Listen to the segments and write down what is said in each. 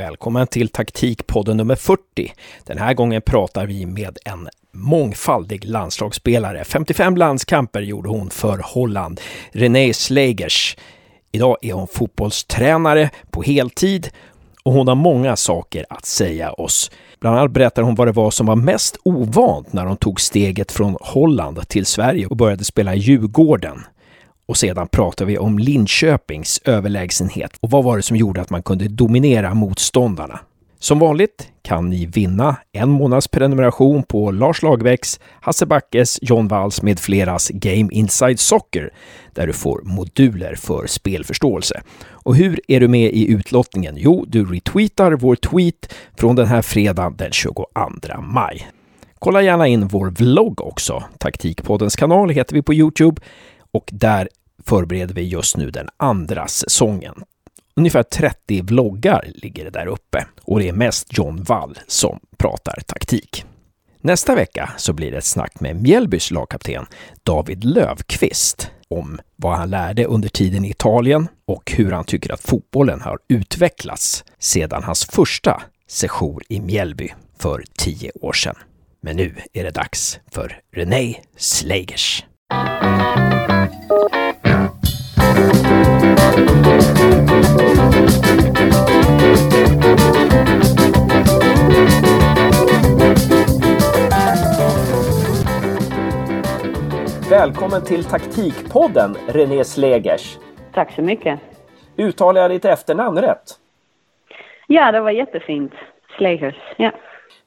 Välkommen till taktikpodden nummer 40. Den här gången pratar vi med en mångfaldig landslagsspelare. 55 landskamper gjorde hon för Holland. René Slegers. Idag är hon fotbollstränare på heltid och hon har många saker att säga oss. Bland annat berättar hon vad det var som var mest ovant när hon tog steget från Holland till Sverige och började spela i Djurgården. Och sedan pratar vi om Linköpings överlägsenhet och vad var det som gjorde att man kunde dominera motståndarna. Som vanligt kan ni vinna en månads prenumeration på Lars Lagerbäcks, Hasse Backes, John Walls med fleras Game Inside Soccer där du får moduler för spelförståelse. Och hur är du med i utlottningen? Jo, du retweetar vår tweet från den här fredagen den 22 maj. Kolla gärna in vår vlogg också. Taktikpoddens kanal heter vi på Youtube och där förbereder vi just nu den andra säsongen. Ungefär 30 vloggar ligger det där uppe och det är mest John Wall som pratar taktik. Nästa vecka så blir det ett snack med Mjällbys lagkapten David Lövqvist om vad han lärde under tiden i Italien och hur han tycker att fotbollen har utvecklats sedan hans första session i Mjällby för tio år sedan. Men nu är det dags för René Slegers. Välkommen till Taktikpodden, René Slegers. Tack så mycket. Uttalar jag ditt efternamn rätt? Ja, det var jättefint. Slegers, ja.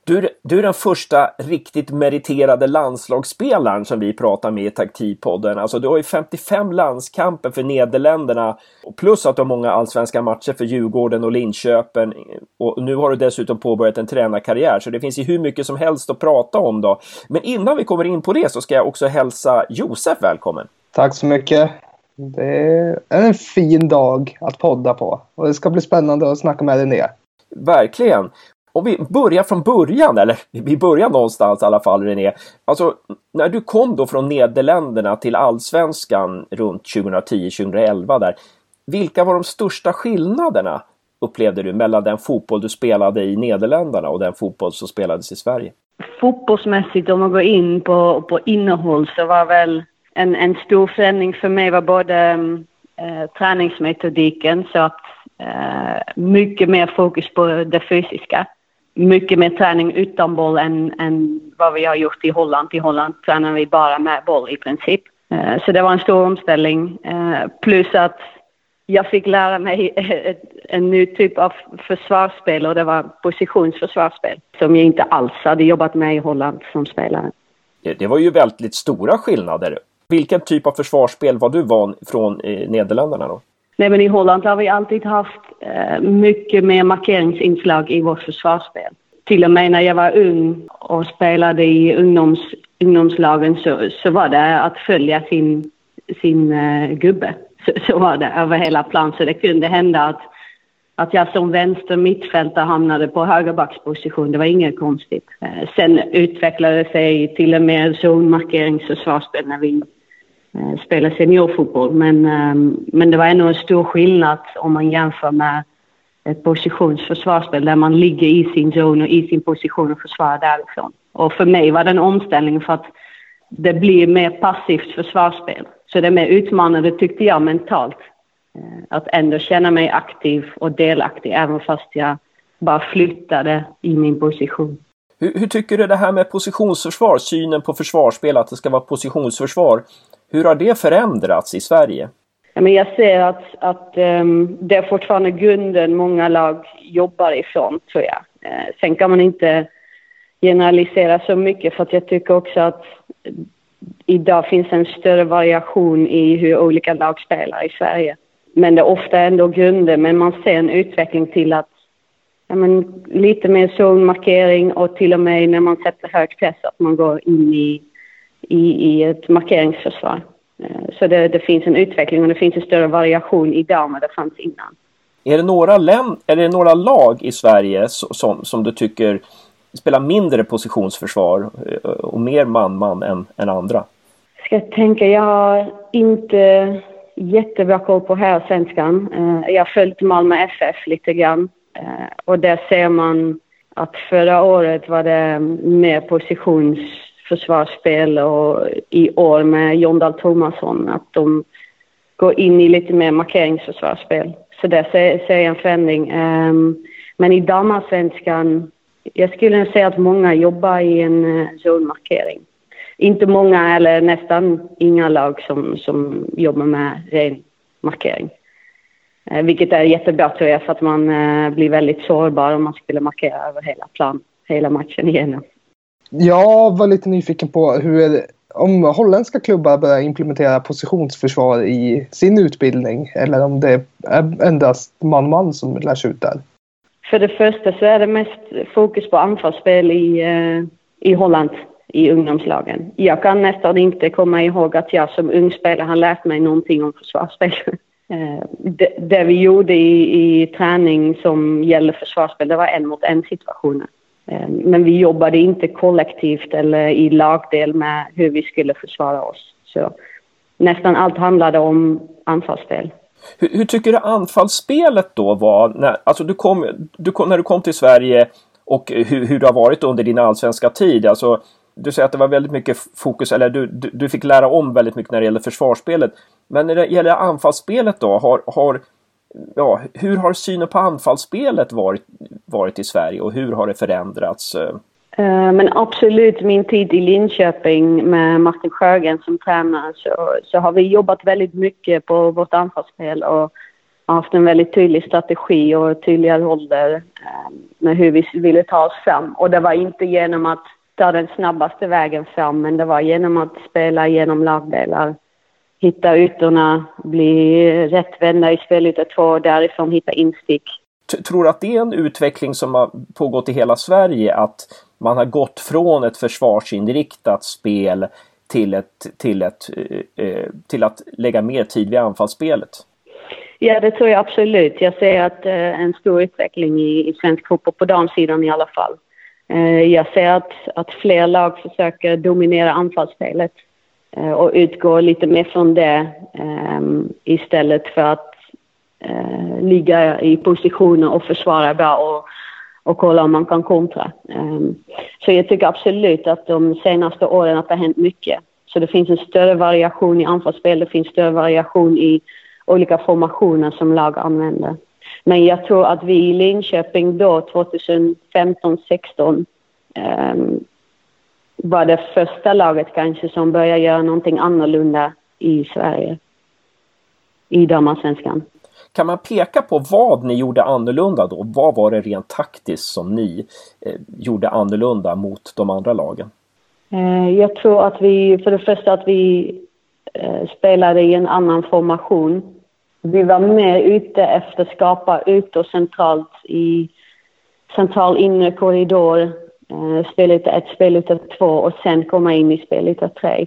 Du, du är den första riktigt meriterade landslagsspelaren som vi pratar med i Taktikpodden. Alltså du har ju 55 landskamper för Nederländerna plus att du har många allsvenska matcher för Djurgården och Linköping. Och nu har du dessutom påbörjat en tränarkarriär så det finns ju hur mycket som helst att prata om då. Men innan vi kommer in på det så ska jag också hälsa Josef välkommen. Tack så mycket. Det är en fin dag att podda på och det ska bli spännande att snacka med dig ner. Verkligen om vi börjar från början, eller vi börjar någonstans i alla fall René. Alltså, när du kom då från Nederländerna till allsvenskan runt 2010-2011 där. Vilka var de största skillnaderna upplevde du mellan den fotboll du spelade i Nederländerna och den fotboll som spelades i Sverige? Fotbollsmässigt, om man går in på, på innehåll, så var väl en, en stor förändring för mig var både äh, träningsmetodiken, så att äh, mycket mer fokus på det fysiska mycket mer träning utan boll än, än vad vi har gjort i Holland. I Holland tränar vi bara med boll i princip. Eh, så det var en stor omställning. Eh, plus att jag fick lära mig en ny typ av försvarsspel och det var positionsförsvarsspel som jag inte alls hade jobbat med i Holland som spelare. Det var ju väldigt stora skillnader. Vilken typ av försvarsspel var du van från eh, Nederländerna då? Nej, men i Holland har vi alltid haft eh, mycket mer markeringsinslag i vårt försvarsspel. Till och med när jag var ung och spelade i ungdoms, ungdomslagen så, så var det att följa sin, sin eh, gubbe. Så, så, var det över hela plan. Så det kunde hända att, att jag som vänster mittfältare hamnade på högerbacksposition. Det var inget konstigt. Eh, sen utvecklade det sig till och med zonmarkeringsförsvarsspel när vi Eh, spela seniorfotboll. Men, ehm, men det var ändå en stor skillnad om man jämför med ett positionsförsvarsspel där man ligger i sin zon och i sin position och försvarar därifrån. Och för mig var det en omställning för att det blir mer passivt försvarsspel. Så det är mer utmanande tyckte jag mentalt. Eh, att ändå känna mig aktiv och delaktig även fast jag bara flyttade i min position. Hur, hur, tycker du det här med positionsförsvar, synen på försvarsspel, att det ska vara positionsförsvar. Hur har det förändrats i Sverige? Ja, men jag ser att, att um, det är fortfarande grunden många lag jobbar ifrån, tror jag. Uh, sen kan man inte generalisera så mycket för att jag tycker också att idag finns en större variation i hur olika lag spelar i Sverige. Men det är ofta ändå grunden, men man ser en utveckling till att ja, men, lite mer zonmarkering och till och med när man sätter hög press att man går in i i, i ett markeringsförsvar. Eh, så det, det, finns en utveckling och det finns en större variation idag än vad det fanns innan. Är det några, länd, är det några lag i Sverige som, som du tycker spelar mindre positionsförsvar eh, och mer man-man än, än andra? Ska jag tänka, jag har inte jättebra koll på här svenskan. Eh, jag har följt Malmö FF lite grann. Och där ser man att förra året var det mer försvarsspel och i år med John Dahl Tomasson att de går in i lite mer markeringsförsvarsspel. Så där ser, ser jag en förändring. Um, men i damallsvenskan, jag skulle säga att många jobbar i en uh, zonmarkering. Inte många eller nästan inga lag som, som jobbar med ren markering. Uh, vilket är jättebra tror jag för att man uh, blir väldigt sårbar om man skulle markera över hela plan, hela matchen igenom. Jag var lite nyfiken på hur om holländska klubbar börjar implementera positionsförsvar i sin utbildning eller om det är endast man-man som lärs ut där? För det första så är det mest fokus på anfallsspel i, eh, i Holland i ungdomslagen. Jag kan nästan inte komma ihåg att jag som ung spelare har lärt mig någonting om försvarsspel. Eh, det, det, vi gjorde i, i träning som gäller försvarsspel, det var en mot en situationer. Eh, men vi jobbade inte kollektivt eller i lagdel med hur vi skulle försvara oss. Så nästan allt handlade om anfallsspel. Hur, hur tycker du anfallsspelet då var? När, alltså du kom, du kom, när du kom till Sverige och hur, hur det har varit under din allsvenska tid. Alltså, du säger att det var väldigt mycket fokus, eller du, du, du fick lära om väldigt mycket när det gäller försvarsspelet. Men när det gäller anfallsspelet då, har, har ja, hur har synen på anfallsspelet varit, varit i Sverige och hur har det förändrats? Eh? Eh, men absolut, min tid i Linköping med Martin Sjögren som tränare så, så har vi jobbat väldigt mycket på vårt anfallsspel och haft en väldigt tydlig strategi och tydliga roller eh, med hur vi ville ta oss fram. Och det var inte genom att ta den snabbaste vägen fram men det var genom att spela genom lagdelar hitta ytorna, bli rättvända i spelyta två och därifrån hitta instick. Tror du att det är en utveckling som har pågått i hela Sverige? Att man har gått från ett försvarsinriktat spel till, ett, till, ett, eh, till att lägga mer tid vid anfallsspelet? Ja, det tror jag absolut. Jag ser att eh, en stor utveckling i, i svensk fotboll, på damsidan i alla fall. Eh, jag ser att, att fler lag försöker dominera anfallsspelet. Eh, och utgå lite mer från det ehm, istället för att eh, ligga i positioner och försvara bra och, och kolla om man kan kontra. Ehm, så jag tycker absolut att de senaste åren att det har hänt mycket. Så det finns en större variation i anfallsspel, det finns större variation i olika formationer som lag använder. Men jag tror att vi i Linköping då, 2015, 16 um, var det första laget kanske som började göra någonting annorlunda i Sverige. I damallsvenskan. Kan man peka på vad ni gjorde annorlunda då? Vad var det rent taktiskt som ni eh, gjorde annorlunda mot de andra lagen? Eh, jag tror att vi, för det första att vi eh, spelade i en annan formation. Vi var mer ute efter att skapa ytor centralt i central inre korridor Eh, spelyta ett, spelyta två och sen komma in i spelyta tre.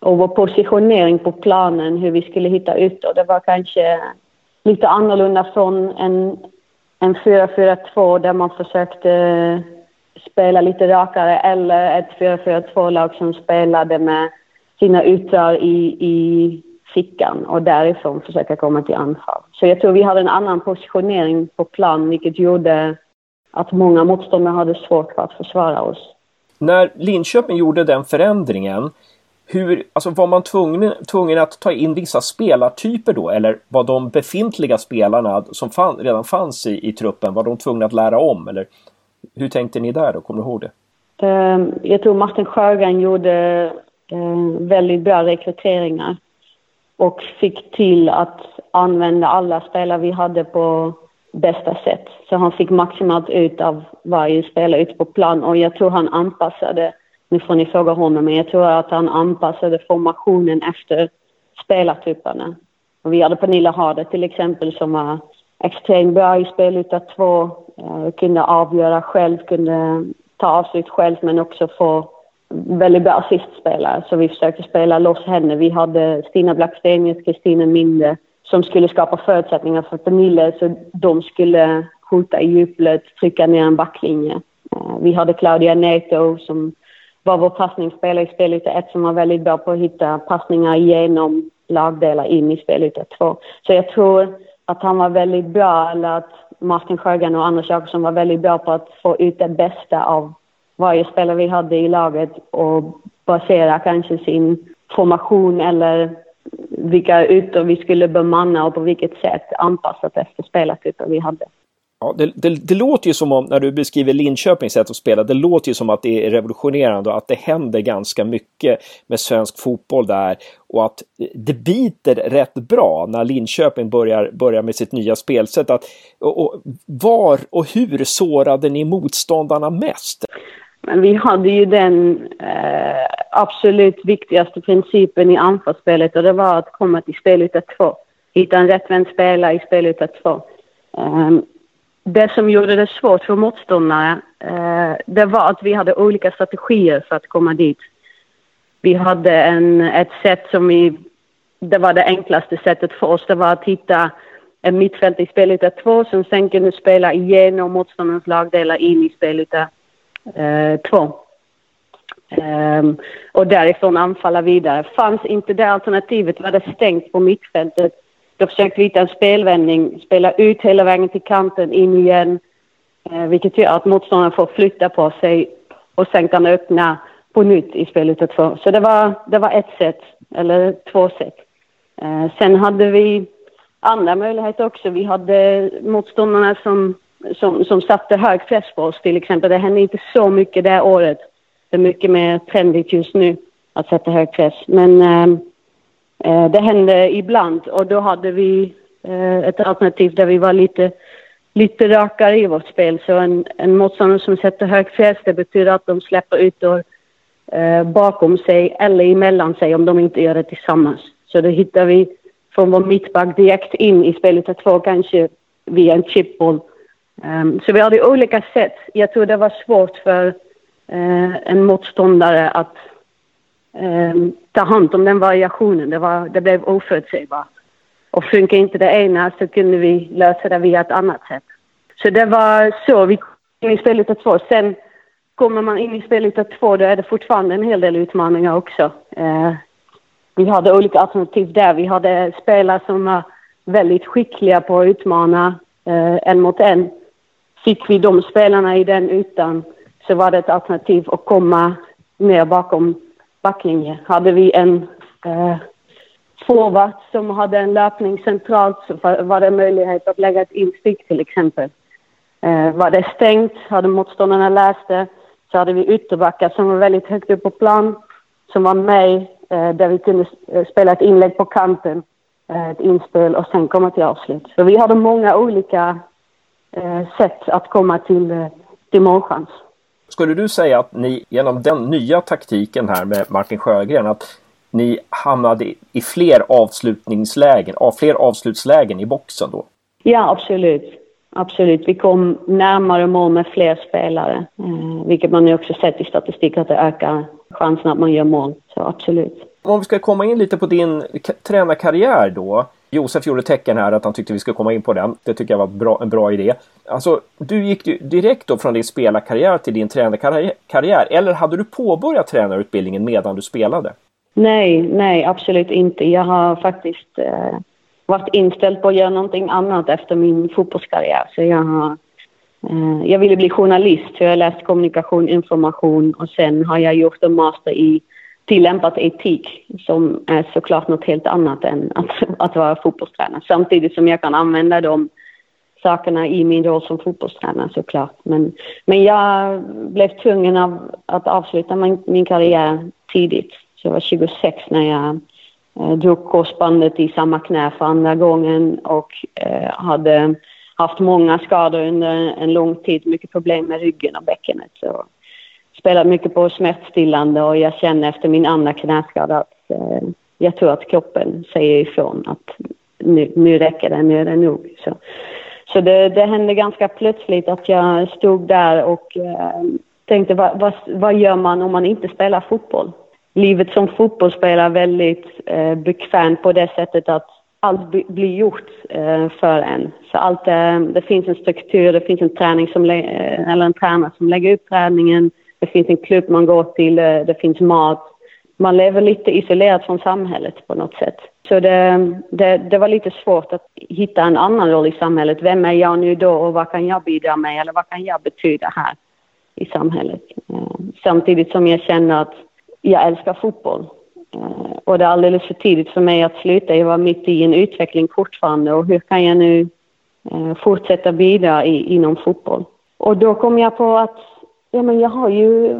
Och vår positionering på planen, hur vi skulle hitta ytor, det var kanske lite annorlunda från en, en 4-4-2 där man försökte eh, spela lite rakare eller ett 4-4-2-lag som spelade med sina ytor i, i fickan och därifrån försöka komma till anfall. Så jag tror vi hade en annan positionering på plan vilket gjorde att många motståndare hade svårt för att försvara oss. När Linköping gjorde den förändringen, hur, alltså var man tvungen, tvungen att ta in vissa spelartyper då? Eller var de befintliga spelarna som fann, redan fanns i, i truppen, var de tvungna att lära om? Eller hur tänkte ni där då? Kommer du ihåg det? Ehm, jag tror Martin Sjögren gjorde ehm, väldigt bra rekryteringar och fick till att använda alla spelare vi hade på bästa sätt. Så han fick maximalt ut av varje spelare ute på plan och jag tror han anpassade, nu får ni fråga honom, men jag tror att han anpassade formationen efter spelartyperna. Och vi hade Pernilla Harder till exempel som var extremt bra i spel utav två, eh, kunde avgöra själv, kunde ta avslut själv men också få väldigt bra assistspelare. Så vi försökte spela loss henne. Vi hade Stina Blackstenius, Kristina Minde som skulle skapa förutsättningar för Pernille så de skulle skjuta i djupled, trycka ner en backlinje. Eh, vi hade Claudia Neto som var vår passningsspelare i spelyta 1 som var väldigt bra på att hitta passningar genom lagdelar in i spelyta 2. Så jag tror att han var väldigt bra, eller att Martin Sjögren och Anders Jakobsson var väldigt bra på att få ut det bästa av varje spelare vi hade i laget och basera kanske sin formation eller vilka ytor vi skulle bemanna och på vilket sätt anpassat efter spelartyper vi hade. Ja, det, det, det, låter ju som om, när du beskriver Linköpings sätt att spela, det låter ju som att det är revolutionerande och att det händer ganska mycket med svensk fotboll där och att det biter rätt bra när Linköping börjar, börjar med sitt nya spelsätt. Att, och, och var och hur sårade ni motståndarna mest? Men vi hade ju den eh, absolut viktigaste principen i anfallsspelet och det var att komma till spel två. Hitta en rättvänd spelare i spel två. Eh, det som gjorde det svårt för motståndare eh, det var att vi hade olika strategier för att komma dit. Vi hade en, ett sätt som vi... Det var det enklaste sättet för oss. Det var att hitta en mittfält i spel två som sen kunde spela igenom motståndarens lagdelar in i spel eh, två. Um, och därifrån anfalla vidare. Fanns inte det alternativet var det stängt på mittfältet då försökte vi hitta en spelvändning, spela ut hela vägen till kanten, in igen. Uh, vilket gör att motståndaren får flytta på sig och sen kan öppna på nytt i spelet två. Så det var, det var ett sätt, eller två sätt. Uh, eh, sen hade vi andra möjligheter också. Vi hade motståndarna som, som, som satte hög press på oss till exempel. Det hände inte så mycket det året. Det är mycket mer trendigt just nu att sätta hög press. Men ehm, eh, det hände ibland och då hade vi eh, ett alternativ där vi var lite, lite rakare i vårt spel. Så en, en motståndare som sätter hög press, det betyder att de släpper ut och, eh, bakom sig eller emellan sig om de inte gör det tillsammans. Så då hittar vi från vår mittback direkt in i spelet två, kanske via en chipboll. Um, så vi hade olika sätt. Jag tror det var svårt för uh, en motståndare att um, ta hand om den variationen. Det, var, det blev oförutsägbart. Och funkar inte det ena så kunde vi lösa det via ett annat sätt. Så det var så vi kom in i spelet två. Sen kommer man in i spelet två då är det fortfarande en hel del utmaningar också. Uh, vi hade olika alternativ där. Vi hade spelare som var väldigt skickliga på att utmana eh, en mot en. Fick vi de spelarna i den ytan så var det ett alternativ att komma ner bakom backlinjen. hade vi en eh, forward som hade en löpning centralt så var det möjlighet att lägga ett instick till exempel. Eh, var det stängt, hade motståndarna läst det, så hade vi ytterbackar som var väldigt högt upp på plan, som var med eh, där vi kunde eh, spela ett inlägg på kanten, eh, ett inspel och sen komma till avslut. Så vi hade många olika sätt att komma till, eh, till målchans. Skulle du säga att ni genom den nya taktiken här med Martin Sjögren att ni hamnade i fler avslutningslägen, fler avslutslägen i boxen då? Ja, absolut. Absolut. Vi kom närmare mål med fler spelare, eh, vilket man ju också sett i statistik att det ökar chansen att man gör mål. Så absolut. Om vi ska komma in lite på din tränarkarriär då. Josef gjorde tecken här att han tyckte vi skulle komma in på den. Det tycker jag var bra, en bra idé. Alltså, du gick ju direkt då från din spelarkarriär till din tränarkarriär. Eller hade du påbörjat tränarutbildningen medan du spelade? Nej, nej, absolut inte. Jag har faktiskt eh, varit inställd på att göra någonting annat efter min fotbollskarriär. Så jag har eh, jag ville bli journalist, så jag har läst kommunikation, information och sen har jag gjort en master i tillämpat etik som är såklart något helt annat än att, att vara fotbollstränare. Samtidigt som jag kan använda de sakerna i min roll som fotbollstränare såklart. Men, men jag blev tvungen av, att avsluta min, min karriär tidigt. Så jag var 26 när jag eh, drog korsbandet i samma knä för andra gången och eh, hade haft många skador under en lång tid, mycket problem med ryggen och bäckenet. Så spelat mycket på smärtstillande och jag känner efter min andra knäskada att eh, jag tror att kroppen säger ifrån att nu, nu räcker det, nu är det nog. Så, så det, det hände ganska plötsligt att jag stod där och eh, tänkte vad, vad, vad, gör man om man inte spelar fotboll? Livet som fotbollsspelare är väldigt eh, bekvämt på det sättet att allt blir gjort eh, för en. Så allt, eh, det finns en struktur, det finns en träning som, eh, eller en tränare som lägger upp träningen, det finns en klubb man går till, eh, det finns mat. man lever lite isolerat från samhället på något sätt. Så det, det, det, var lite svårt att hitta en annan roll i samhället. Vem är jag nu då och vad kan jag bidra med eller vad kan jag betyda här i samhället? Eh, samtidigt som jag känner att jag älskar fotboll. Eh, och det är alldeles för tidigt för mig att sluta. Jag var mitt i en utveckling fortfarande och hur kan jag nu fortsätta bidra i, inom fotboll? Och då kom jag på att ja, men jag har ju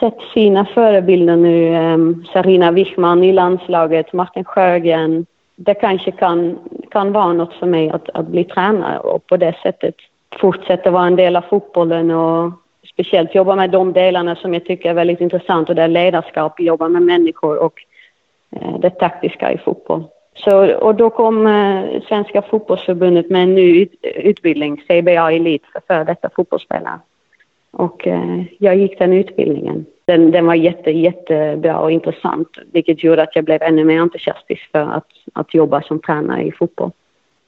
sett fina förebilder nu. Um, Sarina Wichman i landslaget, Martin Sjögren. Det kanske kan, kan vara något för mig att, att bli tränare och på det sättet fortsätta vara en del av fotbollen och speciellt jobba med de delarna som jag tycker är väldigt intressant och det är ledarskap, jobba med människor och eh, det taktiska i fotboll. Så, och då kom eh, Svenska fotbollsförbundet med en ny utbildning, CBA Elit, för före detta fotbollsspelare. Och eh, jag gick den utbildningen. Den, den var jätte, jättebra och intressant vilket gjorde att jag blev ännu mer entusiastisk för att, att jobba som tränare i fotboll.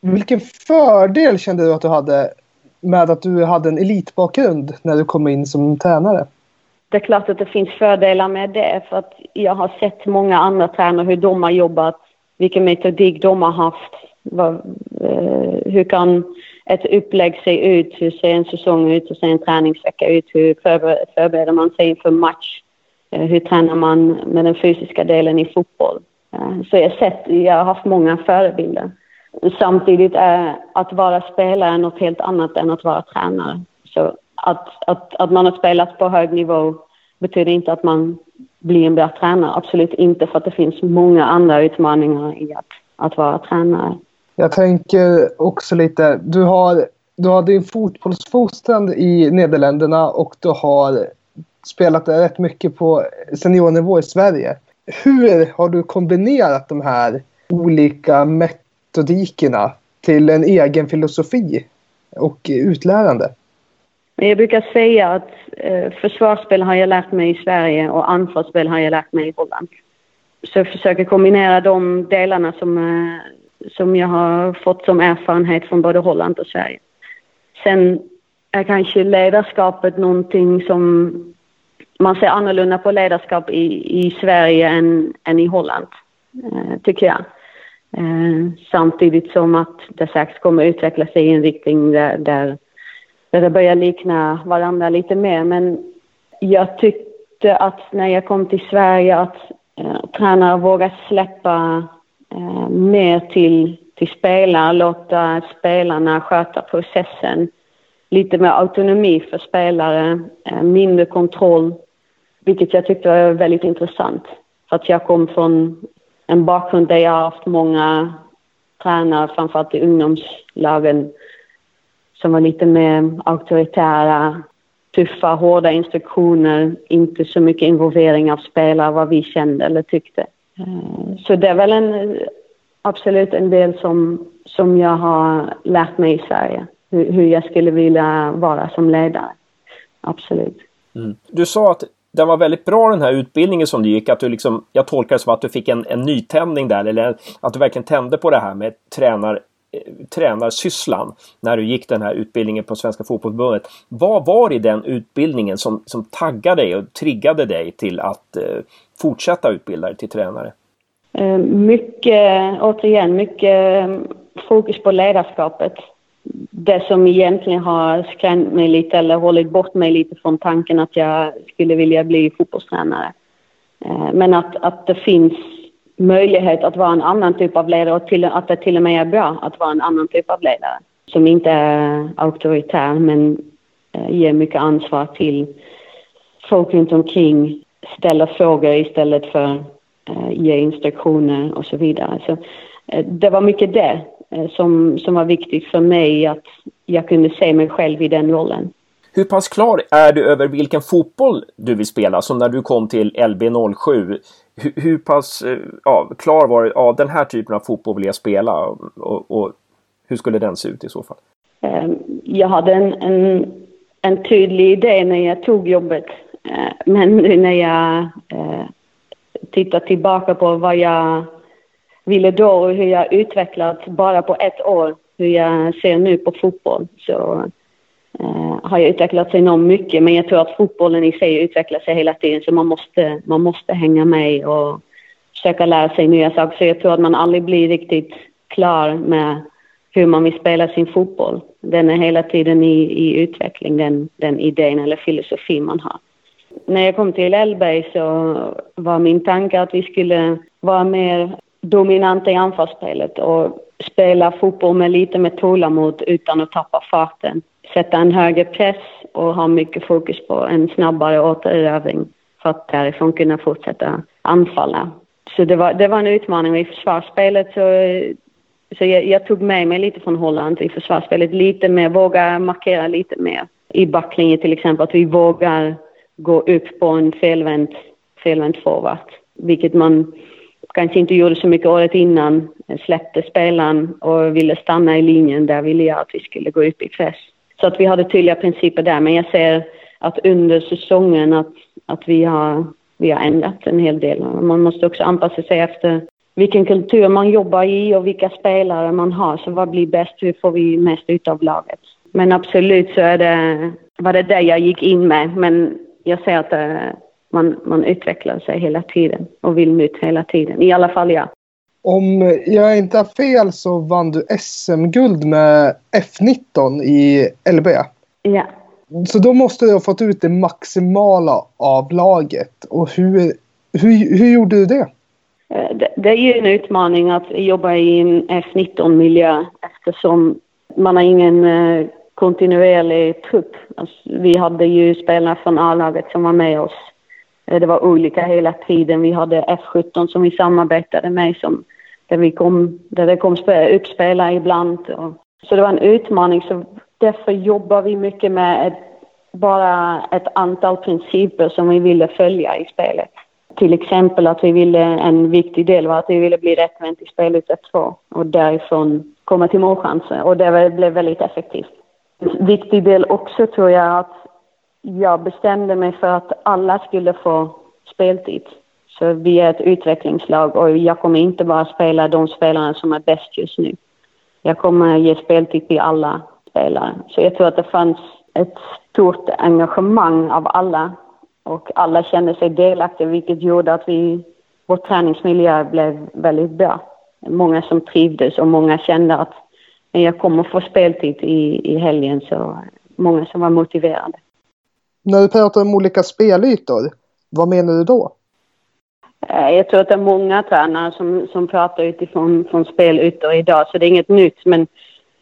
Vilken fördel kände du att du hade med att du hade en elitbakgrund när du kom in som tränare? Det är klart att det finns fördelar med det för att jag har sett många andra tränare hur de har jobbat, vilken metodik de har haft, vad, eh, hur kan ett upplägg ser ut? Hur ser en säsong ut? Hur ser en träningsvecka ut? Hur förbereder man sig inför match? Eh, hur tränar man med den fysiska delen i fotboll? Eh, så jag har, sett, jag har haft många förebilder. Samtidigt är att vara spelare något helt annat än att vara tränare. Så att, att, att man har spelat på hög nivå betyder inte att man blir en bra tränare. Absolut inte, för att det finns många andra utmaningar i att, att vara tränare. Jag tänker också lite, du har, du har din fotbollsfostran i Nederländerna och du har spelat rätt mycket på seniornivå i Sverige. Hur har du kombinerat de här olika metodikerna till en egen filosofi och utlärande? Jag brukar säga att eh, försvarsspel har jag lärt mig i Sverige och anfallsspel har jag lärt mig i Holland. Så jag försöker kombinera de delarna som, eh, som jag har fått som erfarenhet från både Holland och Sverige. Sen är kanske ledarskapet någonting som man ser annorlunda på ledarskap i, i Sverige än, än i Holland, eh, tycker jag. Eh, samtidigt som att det säkert kommer utveckla sig i en riktning där, där, där det börjar likna varandra lite mer. Men jag tyckte att när jag kom till Sverige att eh, tränare vågar släppa eh, mer till, till spelare, låta spelarna sköta processen. Lite mer autonomi för spelare, eh, mindre kontroll, vilket jag tyckte var väldigt intressant. För att jag kom från en bakgrund där jag har haft många tränare, framförallt i ungdomslagen, som var lite mer auktoritära, tuffa, hårda instruktioner, inte så mycket involvering av spelare, vad vi kände eller tyckte. Eh, så det är väl en, absolut en del som, som jag har lärt mig i Sverige. Hur, hur jag skulle vilja vara som ledare. Absolut. Mm. Du sa att den var väldigt bra den här utbildningen som du gick. Att du liksom, jag tolkar det som att du fick en, en nytändning där. Eller att du verkligen tände på det här med tränar, tränarsysslan när du gick den här utbildningen på Svenska Fotbollförbundet. Vad var det i den utbildningen som, som taggade dig och triggade dig till att eh, fortsätta utbilda dig till tränare? Eh, mycket, återigen, mycket eh, fokus på ledarskapet. Det som egentligen har skrämt mig lite eller hållit bort mig lite från tanken att jag skulle vilja bli fotbollstränare. Eh, men att, att det finns möjlighet att vara en annan typ av ledare och till, att det till och med är bra att vara en annan typ av ledare. Som inte är auktoritär men eh, ger mycket ansvar till folk runt omkring, ställer frågor istället för Eh, ge instruktioner och så vidare. Så eh, det var mycket det eh, som, som var viktigt för mig att jag kunde se mig själv i den rollen. Hur pass klar är du över vilken fotboll du vill spela? Som när du kom till LB07. Hur, hur pass eh, ja, klar var du? Ja, den här typen av fotboll vill jag spela. Och, och, hur skulle den se ut i så fall? Ehm, jag hade en, en, en tydlig idé när jag tog jobbet. Eh, men nu när jag eh, tittar tillbaka på vad jag ville då och hur jag utvecklats bara på ett år, hur jag ser nu på fotboll. Så eh, har ju utvecklats enormt mycket. Men jag tror att fotbollen i sig utvecklar sig hela tiden så man måste, man måste hänga med och försöka lära sig nya saker. Så jag tror att man aldrig blir riktigt klar med hur man vill spela sin fotboll. Den är hela tiden i, i utveckling, den, den idén eller filosofin man har. När jag kom till Elberg så var min tanke att vi skulle vara mer dominanta i anfallsspelet och spela fotboll med lite med tålamod utan att tappa farten. Sätta en högre press och ha mycket fokus på en snabbare återövring för att därifrån kunna fortsätta anfalla. Så det var, det var en utmaning. I försvarsspelet så, så jag, jag tog med mig lite från Holland i försvarsspelet. Lite mer, våga markera lite mer. I backlinjen till exempel, att vi vågar gå upp på en felvänd, felvänd forward. Vilket man kanske inte gjorde så mycket året innan. Släppte spelaren och ville stanna i linjen. Där ville jag att vi skulle gå upp i press. Så att vi hade tydliga principer där. Men jag ser att under säsongen att, att vi, har, vi har ändrat en hel del. Man måste också anpassa sig efter vilken kultur man jobbar i och vilka spelare man har. Så vad blir bäst? Hur får vi mest ut av laget? Men absolut så är det, var det det jag gick in med. Men jag ser att det, man, man utvecklar sig hela tiden och vill nytt hela tiden. I alla fall jag. Om jag inte har fel så vann du SM-guld med F19 i LB. Ja. Så då måste du ha fått ut det maximala av laget. Och hur, hur, hur gjorde du det? Eh, det, det är ju en utmaning att jobba i en F19-miljö eftersom man har ingen eh, kontinuerlig trupp. Alltså, vi hade ju spelare från A-laget som var med oss. Eh, det var olika hela tiden. Vi hade F17 som vi samarbetade med som, där, vi kom, där det kom upp spelare ibland. Och, så det var en utmaning. Så därför jobbar vi mycket med ett, bara ett antal principer som vi ville följa i spelet. Till exempel att vi ville, en viktig del var att vi ville bli rättvänt i spelet 2 och därifrån komma till målchanser och det blev väldigt effektivt En viktig del också tror jag att jag bestämde mig för att alla skulle få speltid. Så vi är ett utvecklingslag och jag kommer inte bara spela de spelarna som är bäst just nu. Jag kommer ge speltid till alla spelare. Så jag tror att det fanns ett stort engagemang av alla och alla kände sig delaktiga vilket gjorde att vi, vår träningsmiljö blev väldigt bra. Många som trivdes och många kände att jag kommer få speltid i, i helgen så många som var motiverade. När du pratar om olika spelytor, vad menar du då? Eh, jag tror att det är många tränare som, som pratar utifrån från spelytor idag, så det är inget nytt. Men,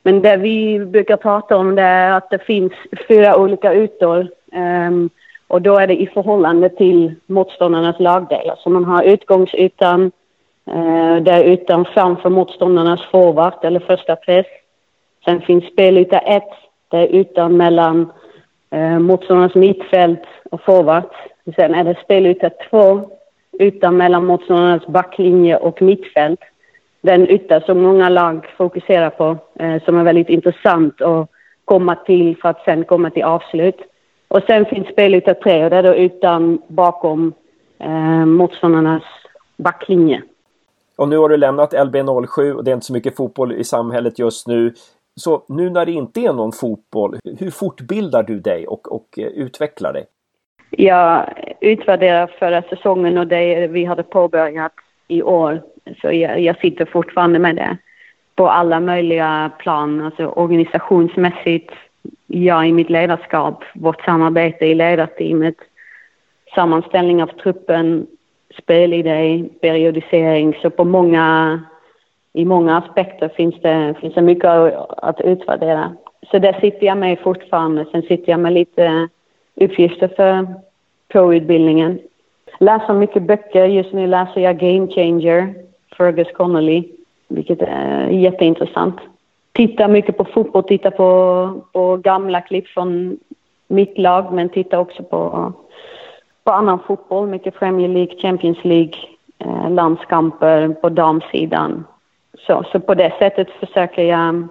men det vi brukar prata om det är att det finns fyra olika ytor. Um, och då är det i förhållande till motståndarnas lagdelar. Så man har utgångsytan, eh, uh, där ytan framför motståndarnas forward eller första press. Sen finns spelyta 1, där ytan mellan eh, motståndarnas mittfält och forward. Sen är det spelyta två, ytan mellan motståndarnas backlinje och mittfält. Den yta som många lag fokuserar på, eh, som är väldigt intressant att komma till för att sen komma till avslut. Och sen finns spelyta tre, och det är då ytan bakom eh, motståndarnas backlinje. Och nu har du lämnat LB07 och det är inte så mycket fotboll i samhället just nu. Så nu när det inte är någon fotboll, hur fortbildar du dig och, och eh, utvecklar dig? Jag utvärderar förra säsongen och det vi hade påbörjat i år. Så jag, jag sitter fortfarande med det på alla möjliga plan, alltså organisationsmässigt, jag i mitt ledarskap, vårt samarbete i ledarteamet, sammanställning av truppen, spelidé, periodisering. Så på många i många aspekter finns det, finns det mycket att utvärdera. Så där sitter jag med fortfarande. Sen sitter jag med lite uppgifter för pro-utbildningen. Läser mycket böcker. Just nu läser jag Game Changer, Fergus Connolly, vilket är jätteintressant. Tittar mycket på fotboll, tittar på, på gamla klipp från mitt lag, men tittar också på, på annan fotboll. Mycket Premier League, Champions League, eh, landskamper på damsidan så, så på det sättet försöker jag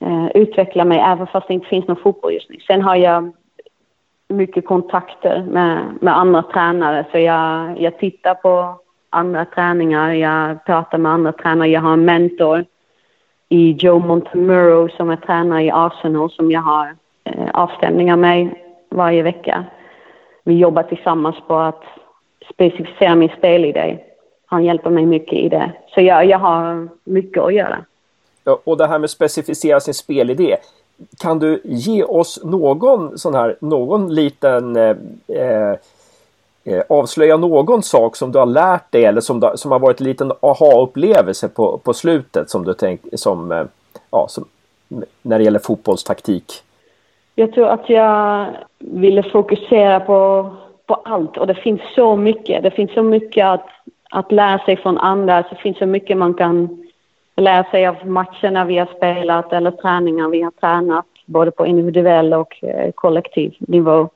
eh, utveckla mig även fast det inte finns någon fotboll just nu. Sen har jag mycket kontakter med, med andra tränare så jag, jag tittar på andra träningar, jag pratar med andra tränare, jag har en mentor i Joe Montemurro som är tränare i Arsenal som jag har eh, avstämningar med varje vecka. Vi jobbar tillsammans på att specificera min spelidé. Han hjälper mig mycket i det. Så jag, jag har mycket att göra. Ja, och det här med specificera sin spelidé. Kan du ge oss någon sån här, någon liten eh, eh, avslöja någon sak som du har lärt dig eller som, du, som har varit en liten aha-upplevelse på, på slutet som du tänk, som, eh, ja, som, när det gäller fotbollstaktik? Jag tror att jag ville fokusera på, på allt och det finns så mycket. Det finns så mycket att, att lära sig från andra. Det finns så mycket man kan lära sig av matcherna vi har spelat eller träningar vi har tränat både på individuell och eh, kollektiv nivå.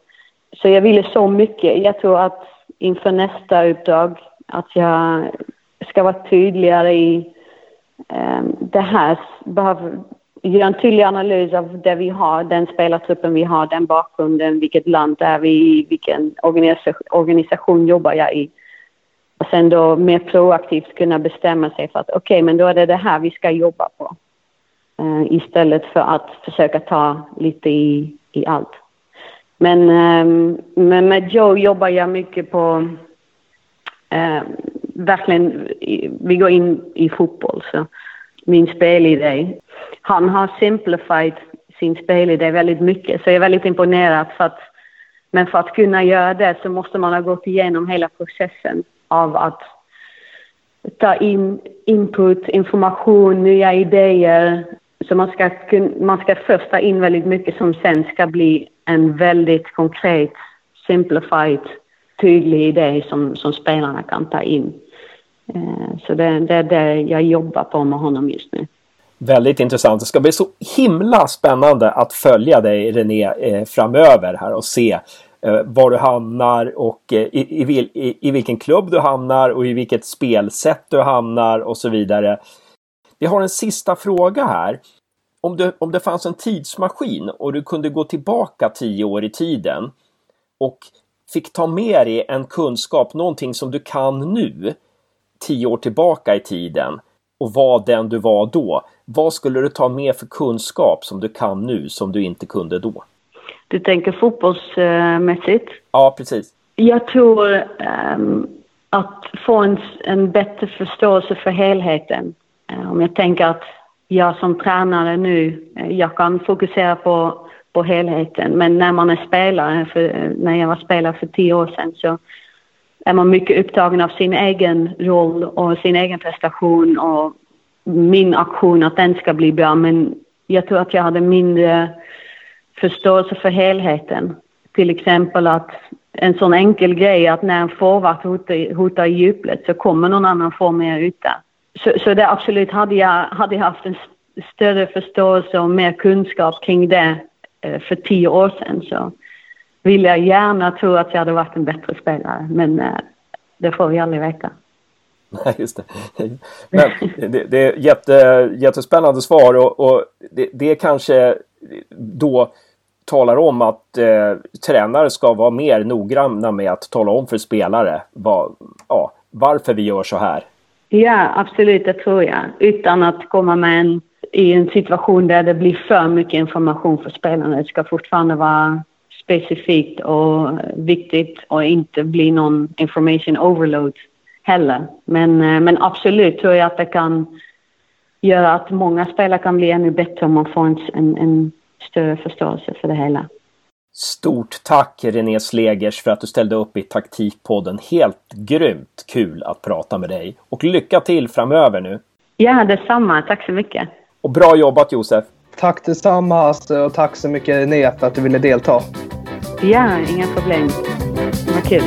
Så jag ville så mycket. Jag tror att inför nästa uppdrag att jag ska vara tydligare i um, det här. Behöver göra en tydlig analys av det vi har, den spelartruppen vi har, den bakgrunden, vilket land är vi i, vilken organisation jobbar jag i. Sen då mer proaktivt kunna bestämma sig för att okej, okay, men då är det det här vi ska jobba på. Uh, istället för att försöka ta lite i, i allt. Men, um, men med Joe jobbar jag mycket på Uh, verkligen, vi går in i fotboll så min spelidé. Han har simplified sin spelidé väldigt mycket så jag är väldigt imponerad för att men för att kunna göra det så måste man ha gått igenom hela processen av att ta in input, information, nya idéer. Så man ska, man ska först ta in väldigt mycket som sen ska bli en väldigt konkret, simplified, tydlig idé som, som spelarna kan ta in. Eh, så det, det är det jag jobbar på med honom just nu. Väldigt intressant. Det ska bli så himla spännande att följa dig René eh, framöver här och se Eh, var du hamnar och eh, i, i, i, vilken klubb du hamnar och i vilket spelsätt du hamnar och så vidare. Vi har en sista fråga här om det, om det fanns en tidsmaskin och du kunde gå tillbaka tio år i tiden och fick ta med dig en kunskap, någonting som du kan nu, tio år tillbaka i tiden och var den du var då. Vad skulle du ta med för kunskap som du kan nu som du inte kunde då? Du tänker fotbollsmässigt? Ja, precis. Jag tror um, att få en, en bättre förståelse för helheten. Uh, om jag tänker att jag som tränare nu, eh, jag kan fokusera på, på helheten. Men när man är spelare, för, eh, när jag var spelare för tio år sedan så är man mycket upptagen av sin egen roll och sin egen prestation och min aktion, att den ska bli bra. Men jag tror att jag hade mindre förståelse för helheten. Till exempel att en sån enkel grej att när en forward hotar, hotar i djuplet så kommer någon annan få mer yta. Så, så det absolut, hade jag, hade jag haft en större förståelse och mer kunskap kring det eh, för tio år sedan så vill jag gärna tro att jag hade varit en bättre spelare. Men eh, det får vi aldrig veta. Nej, just det. Men det, det är jätte, jättespännande svar och, och det, det kanske då talar om att eh, tränare ska vara mer noggranna med att tala om för spelare vad, ja, varför vi gör så här. Ja, absolut, det tror jag. Utan att komma med en, i en situation där det blir för mycket information för spelarna. Det ska fortfarande vara specifikt och viktigt och inte bli någon information overload heller. Men, eh, men absolut tror jag att det kan göra att många spelare kan bli ännu bättre om man får en, en, en större förståelse för det hela. Stort tack René Slegers för att du ställde upp i Taktikpodden. Helt grymt kul att prata med dig. Och lycka till framöver nu! Ja, detsamma. Tack så mycket! Och bra jobbat Josef! Tack detsamma och tack så mycket René för att du ville delta. Ja, inga problem. Vad kul!